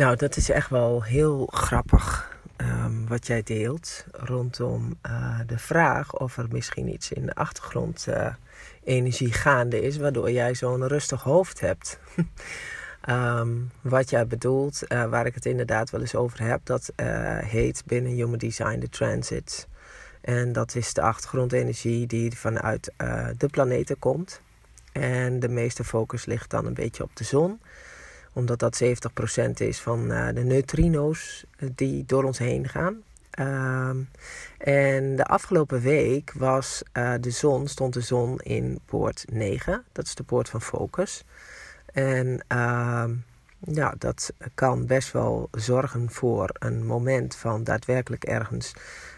Nou, dat is echt wel heel grappig um, wat jij deelt rondom uh, de vraag of er misschien iets in de achtergrond uh, energie gaande is, waardoor jij zo'n rustig hoofd hebt. um, wat jij bedoelt, uh, waar ik het inderdaad wel eens over heb, dat heet binnen Human Design de transit. En dat is de achtergrondenergie die vanuit de planeten komt. En de meeste focus ligt dan een beetje op de zon omdat dat 70% is van uh, de neutrino's eh, die door ons heen gaan. Uh, en de afgelopen week was uh, de zon, stond de zon in poort 9. Dat is de poort van focus. En ehm, ja, dat kan best wel zorgen voor een moment van daadwerkelijk ergens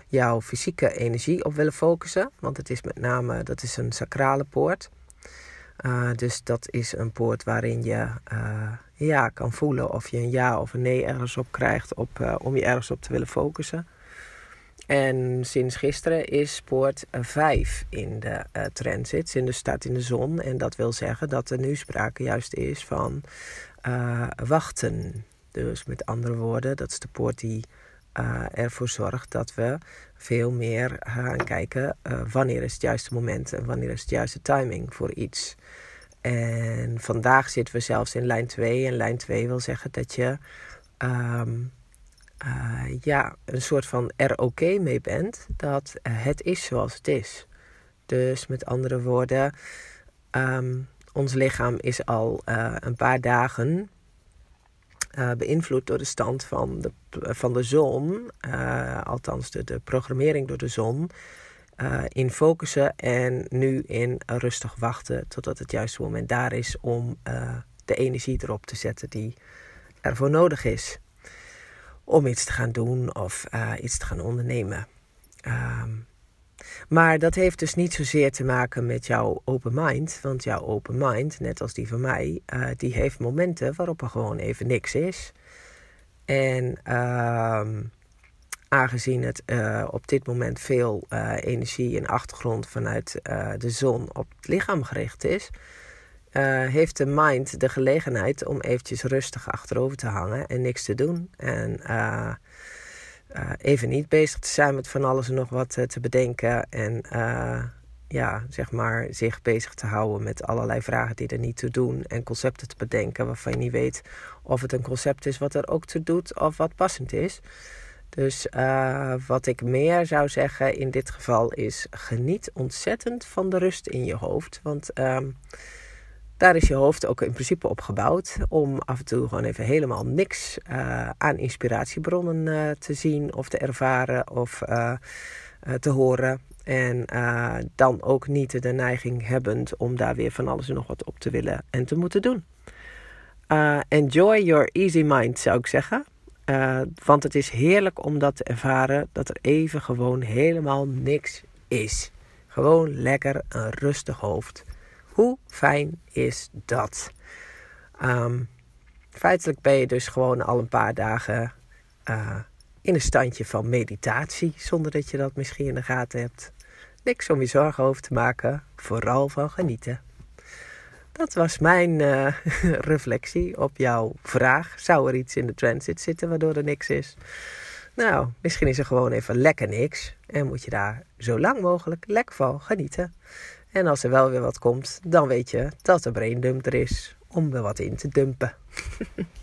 jouw fysieke energie op willen focussen. Want het is met name, dat is een sacrale poort. Uh, dus dat is een poort waarin je uh, ja kan voelen of je een ja of een nee ergens op krijgt op, uh, om je ergens op te willen focussen. En sinds gisteren is poort 5 in de transit, in de staat in de zon. En dat wil zeggen dat er nu sprake juist is van wachten. Dus met andere woorden, dat is de poort die uh, ervoor zorgt dat we veel meer gaan kijken uh, wanneer is het juiste moment en wanneer is het juiste timing voor iets. En vandaag zitten we zelfs in lijn 2. En lijn 2 wil zeggen dat je um, uh, ja, een soort van er oké mee bent dat het is zoals het is. Dus met andere woorden, um, ons lichaam is al een paar dagen uh, beïnvloed door de stand van de, van de zon, uh, althans de, de programmering door de zon, uh, in focussen en nu in rustig wachten totdat het juiste moment daar is om de energie erop te zetten die ervoor nodig is om iets te gaan doen of iets te gaan ondernemen. Ehm, maar dat heeft dus niet zozeer te maken met jouw open mind. Want jouw open mind, net als die van mij, uh, die heeft momenten waarop er gewoon even niks is. En uh, aangezien het uh, op dit moment veel uh, energie en achtergrond vanuit de zon op het lichaam gericht is, heeft de mind de gelegenheid om eventjes rustig achterover te hangen en niks te doen. En uh, even niet bezig te zijn met van alles en nog wat uh, te bedenken. En uh, ja, zeg maar zich bezig te houden met allerlei vragen die er niet toe doen. En concepten te bedenken waarvan je niet weet of het een concept is wat er ook toe doet of wat passend is. Dus wat ik meer zou zeggen in dit geval is: geniet ontzettend van de rust in je hoofd. Want ehm, daar is je hoofd ook in principe op gebouwd om af en toe gewoon even helemaal niks uh, aan inspiratiebronnen uh, te zien of te ervaren of uh, te horen. En dan ook niet de neiging hebbend om daar weer van alles en nog wat op te willen en te moeten doen. enjoy your easy mind zou ik zeggen. want het is heerlijk om dat te ervaren dat er even gewoon helemaal niks is. Gewoon lekker een rustig hoofd. Hoe fijn is dat? Um, feitelijk ben je dus gewoon al een paar dagen uh, in een standje van meditatie, zonder dat je dat misschien in de gaten hebt. Niks om je zorgen over te maken, vooral van genieten. Dat was mijn uh, reflectie op jouw vraag. Zou er iets in de transit zitten waardoor er niks is? Nou, misschien is er gewoon even lekker niks. En moet je daar zo lang mogelijk lekker van genieten. En als er wel weer wat komt, dan weet je dat de braindump er is om er wat in te dumpen.